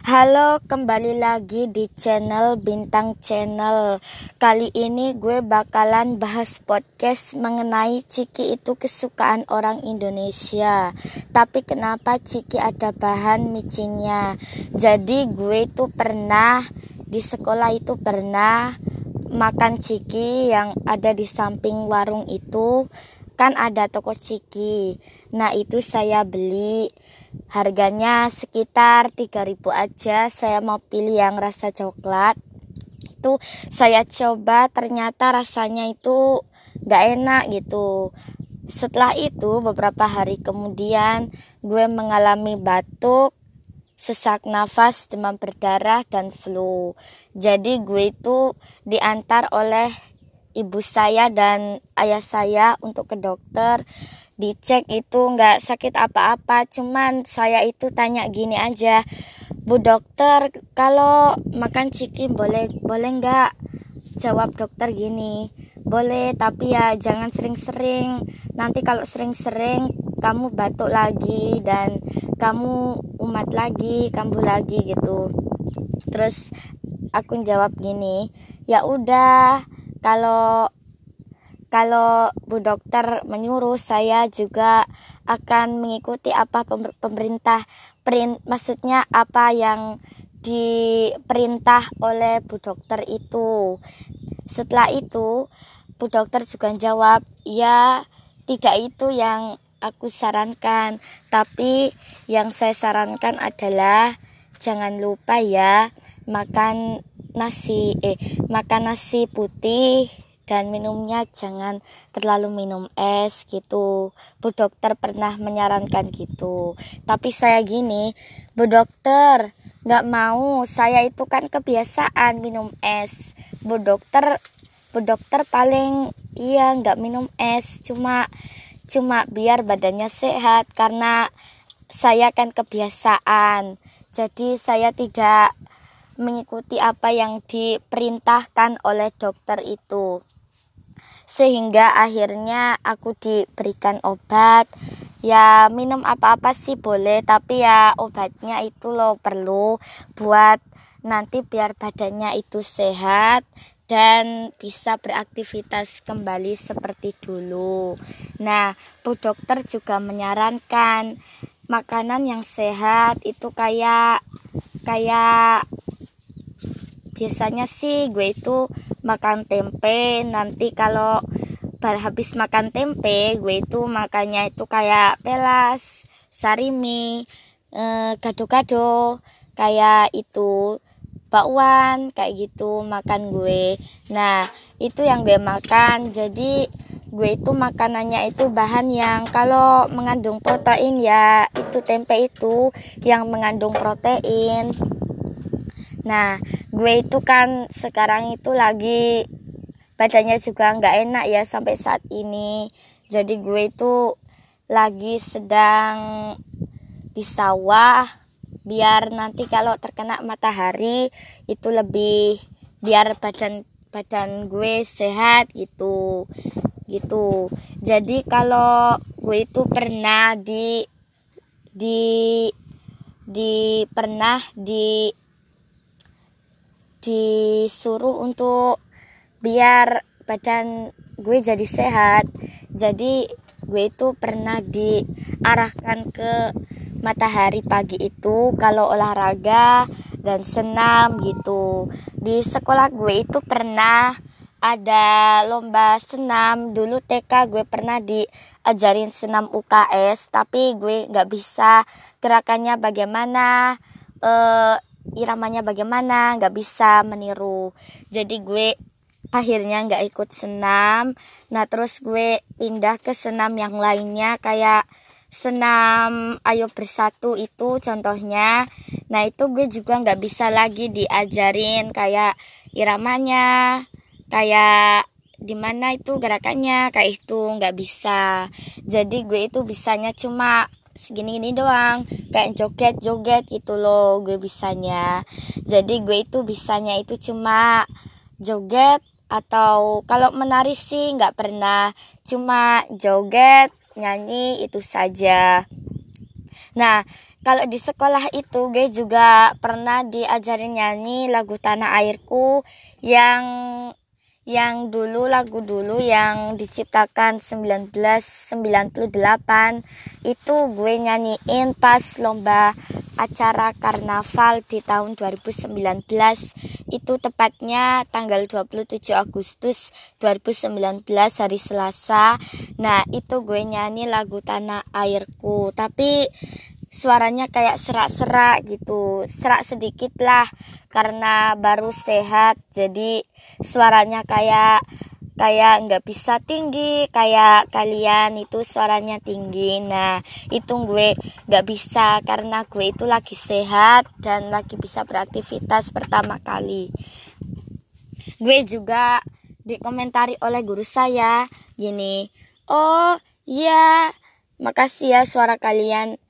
Halo, kembali lagi di channel Bintang Channel. Kali ini gue bakalan bahas podcast mengenai ciki itu kesukaan orang Indonesia. Tapi kenapa ciki ada bahan micinnya? Jadi gue itu pernah di sekolah itu pernah makan ciki yang ada di samping warung itu kan ada toko ciki. Nah, itu saya beli harganya sekitar 3000 aja. Saya mau pilih yang rasa coklat. Itu saya coba ternyata rasanya itu gak enak gitu. Setelah itu beberapa hari kemudian gue mengalami batuk, sesak nafas, demam berdarah dan flu. Jadi gue itu diantar oleh ibu saya dan ayah saya untuk ke dokter dicek itu nggak sakit apa-apa. Cuman saya itu tanya gini aja bu dokter kalau makan ciki boleh boleh nggak? Jawab dokter gini boleh tapi ya jangan sering-sering. Nanti kalau sering-sering kamu batuk lagi dan kamu umat lagi kambuh lagi gitu. Terus aku jawab gini ya udah kalau kalau Bu Dokter menyuruh saya juga akan mengikuti apa pemerintah perin, maksudnya apa yang diperintah oleh Bu Dokter itu. Setelah itu Bu Dokter juga jawab, "Ya, tidak itu yang aku sarankan, tapi yang saya sarankan adalah jangan lupa ya makan nasi eh makan nasi putih dan minumnya jangan terlalu minum es gitu. Bu dokter pernah menyarankan gitu. Tapi saya gini, Bu dokter, nggak mau. Saya itu kan kebiasaan minum es. Bu dokter, Bu dokter paling iya nggak minum es, cuma cuma biar badannya sehat karena saya kan kebiasaan. Jadi saya tidak mengikuti apa yang diperintahkan oleh dokter itu. Sehingga akhirnya aku diberikan obat. Ya minum apa-apa sih boleh, tapi ya obatnya itu loh perlu buat nanti biar badannya itu sehat dan bisa beraktivitas kembali seperti dulu. Nah, Bu dokter juga menyarankan makanan yang sehat itu kayak kayak biasanya sih gue itu makan tempe. Nanti kalau bar habis makan tempe gue itu makannya itu kayak pelas sarimi eh, gado-gado kayak itu bakwan kayak gitu makan gue. Nah itu yang gue makan. Jadi gue itu makanannya itu bahan yang kalau mengandung protein ya itu tempe itu yang mengandung protein. Nah gue itu kan sekarang itu lagi badannya juga nggak enak ya sampai saat ini. Jadi gue itu lagi sedang di sawah biar nanti kalau terkena matahari itu lebih biar badan badan gue sehat gitu gitu. Jadi kalau gue itu pernah di di di pernah di disuruh untuk biar badan gue jadi sehat. Jadi gue itu pernah diarahkan ke matahari pagi itu kalau olahraga dan senam gitu. Di sekolah gue itu pernah ada lomba senam. Dulu TK gue pernah diajarin senam UKS tapi gue nggak bisa gerakannya bagaimana eh, iramanya bagaimana nggak bisa meniru. Jadi gue akhirnya nggak ikut senam. Nah terus gue pindah ke senam yang lainnya kayak senam ayo bersatu itu contohnya. Nah itu gue juga nggak bisa lagi diajarin kayak iramanya kayak di mana itu gerakannya kayak itu nggak bisa. Jadi gue itu bisanya cuma segini-gini doang. Kayak joget-joget itu loh gue bisanya. Jadi gue itu bisanya itu cuma joget atau kalau menari sih nggak pernah. Cuma joget nyanyi itu saja. Nah kalau di sekolah itu gue juga pernah diajarin nyanyi lagu tanah airku yang yang dulu lagu dulu yang diciptakan 1998 itu gue nyanyiin pas lomba acara karnaval di tahun 2019 itu tepatnya tanggal 27 Agustus 2019 hari Selasa. Nah itu gue nyanyi lagu tanah airku. Tapi suaranya kayak serak-serak gitu serak sedikit lah karena baru sehat jadi suaranya kayak kayak nggak bisa tinggi kayak kalian itu suaranya tinggi. Nah itu gue nggak bisa karena gue itu lagi sehat dan lagi bisa beraktivitas pertama kali. Gue juga dikomentari oleh guru saya gini oh iya makasih ya suara kalian.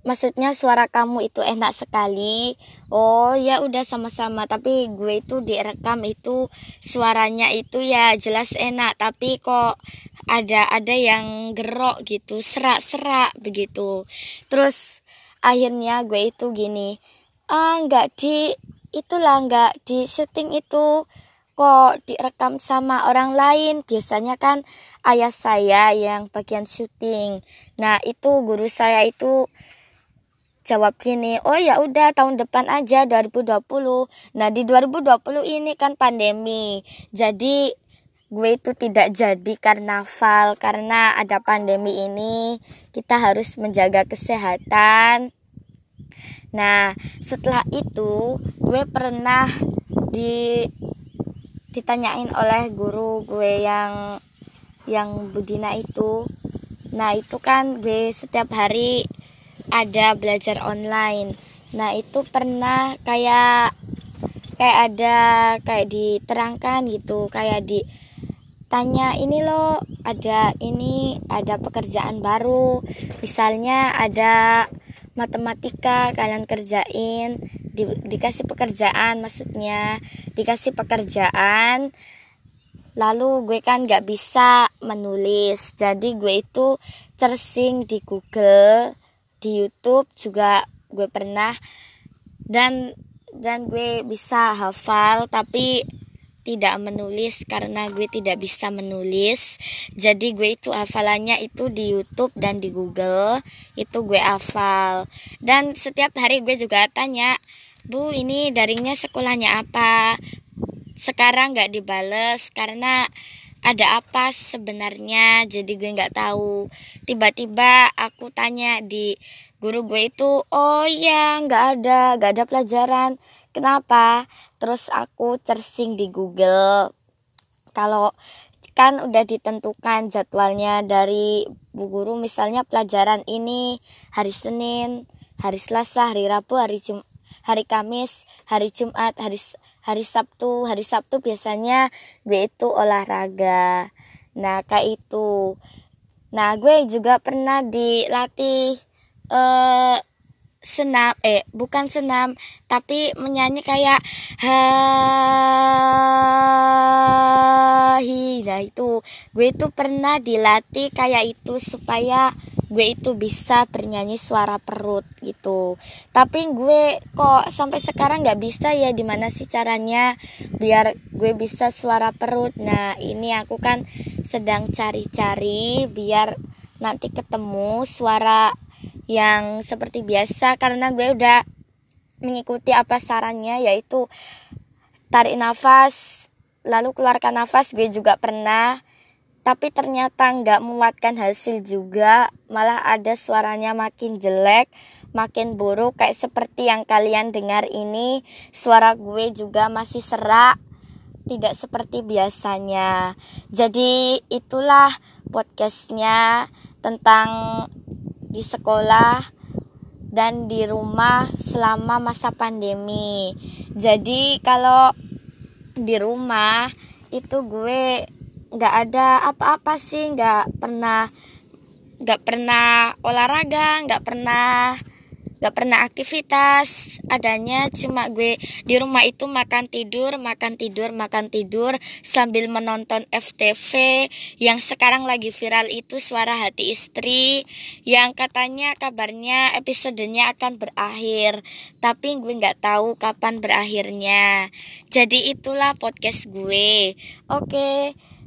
Maksudnya suara kamu itu enak sekali oh ya udah sama-sama. Tapi gue itu direkam itu suaranya itu ya jelas enak. Tapi kok ada ada yang gerok gitu serak-serak begitu. Terus akhirnya gue itu gini ah nggak di itulah nggak di syuting itu kok direkam sama orang lain. Biasanya kan ayah saya yang bagian syuting. Nah itu guru saya itu jawab gini, oh ya udah tahun depan aja 2020. Nah di 2020 ini kan pandemi, jadi gue itu tidak jadi karnaval karena ada pandemi ini kita harus menjaga kesehatan. Nah setelah itu gue pernah di ditanyain oleh guru gue yang yang Budina itu. Nah itu kan gue setiap hari ada belajar online. Nah itu pernah kayak kayak ada kayak diterangkan gitu. Kayak di tanya ini loh ada ini ada pekerjaan baru. Misalnya ada matematika kalian kerjain di, dikasih pekerjaan maksudnya dikasih pekerjaan lalu gue kan gak bisa menulis. Jadi gue itu searching di Google di YouTube juga gue pernah. Dan dan gue bisa hafal tapi tidak menulis karena gue tidak bisa menulis. Jadi gue itu hafalannya itu di YouTube dan di Google. Itu gue hafal. Dan setiap hari gue juga tanya Bu ini daringnya sekolahnya apa? Sekarang nggak dibales karena ada apa sebenarnya? Jadi gue nggak tahu. Tiba-tiba aku tanya di guru gue itu oh ya nggak ada nggak ada pelajaran. Kenapa? Terus aku searching di Google. Kalau kan udah ditentukan jadwalnya dari bu guru misalnya pelajaran ini hari Senin hari Selasa hari Rabu hari Jum hari Kamis hari Jumat hari hari Sabtu. Hari Sabtu biasanya gue itu olahraga. Nah kayak itu. Nah gue juga pernah dilatih eh senam eh bukan senam tapi menyanyi kayak hahi nah itu. Gue itu pernah dilatih kayak itu supaya gue itu bisa bernyanyi suara perut gitu. Tapi gue kok sampai sekarang nggak bisa ya di mana sih caranya biar gue bisa suara perut. Nah ini aku kan sedang cari-cari biar nanti ketemu suara yang seperti biasa karena gue udah mengikuti apa sarannya yaitu tarik nafas lalu keluarkan nafas. Gue juga pernah tapi ternyata nggak memuatkan hasil juga. Malah ada suaranya makin jelek makin buruk. Kayak seperti yang kalian dengar ini suara gue juga masih serak. Tidak seperti biasanya. Jadi itulah podcastnya tentang di sekolah dan di rumah selama masa pandemi. Jadi kalau di rumah itu gue nggak ada apa-apa sih nggak pernah nggak pernah olahraga nggak pernah gak pernah aktivitas. Adanya cuma gue di rumah itu makan tidur makan tidur makan tidur sambil menonton FTV yang sekarang lagi viral itu suara hati istri yang katanya kabarnya episodenya akan berakhir. Tapi gue nggak tahu kapan berakhirnya. Jadi itulah podcast gue. Oke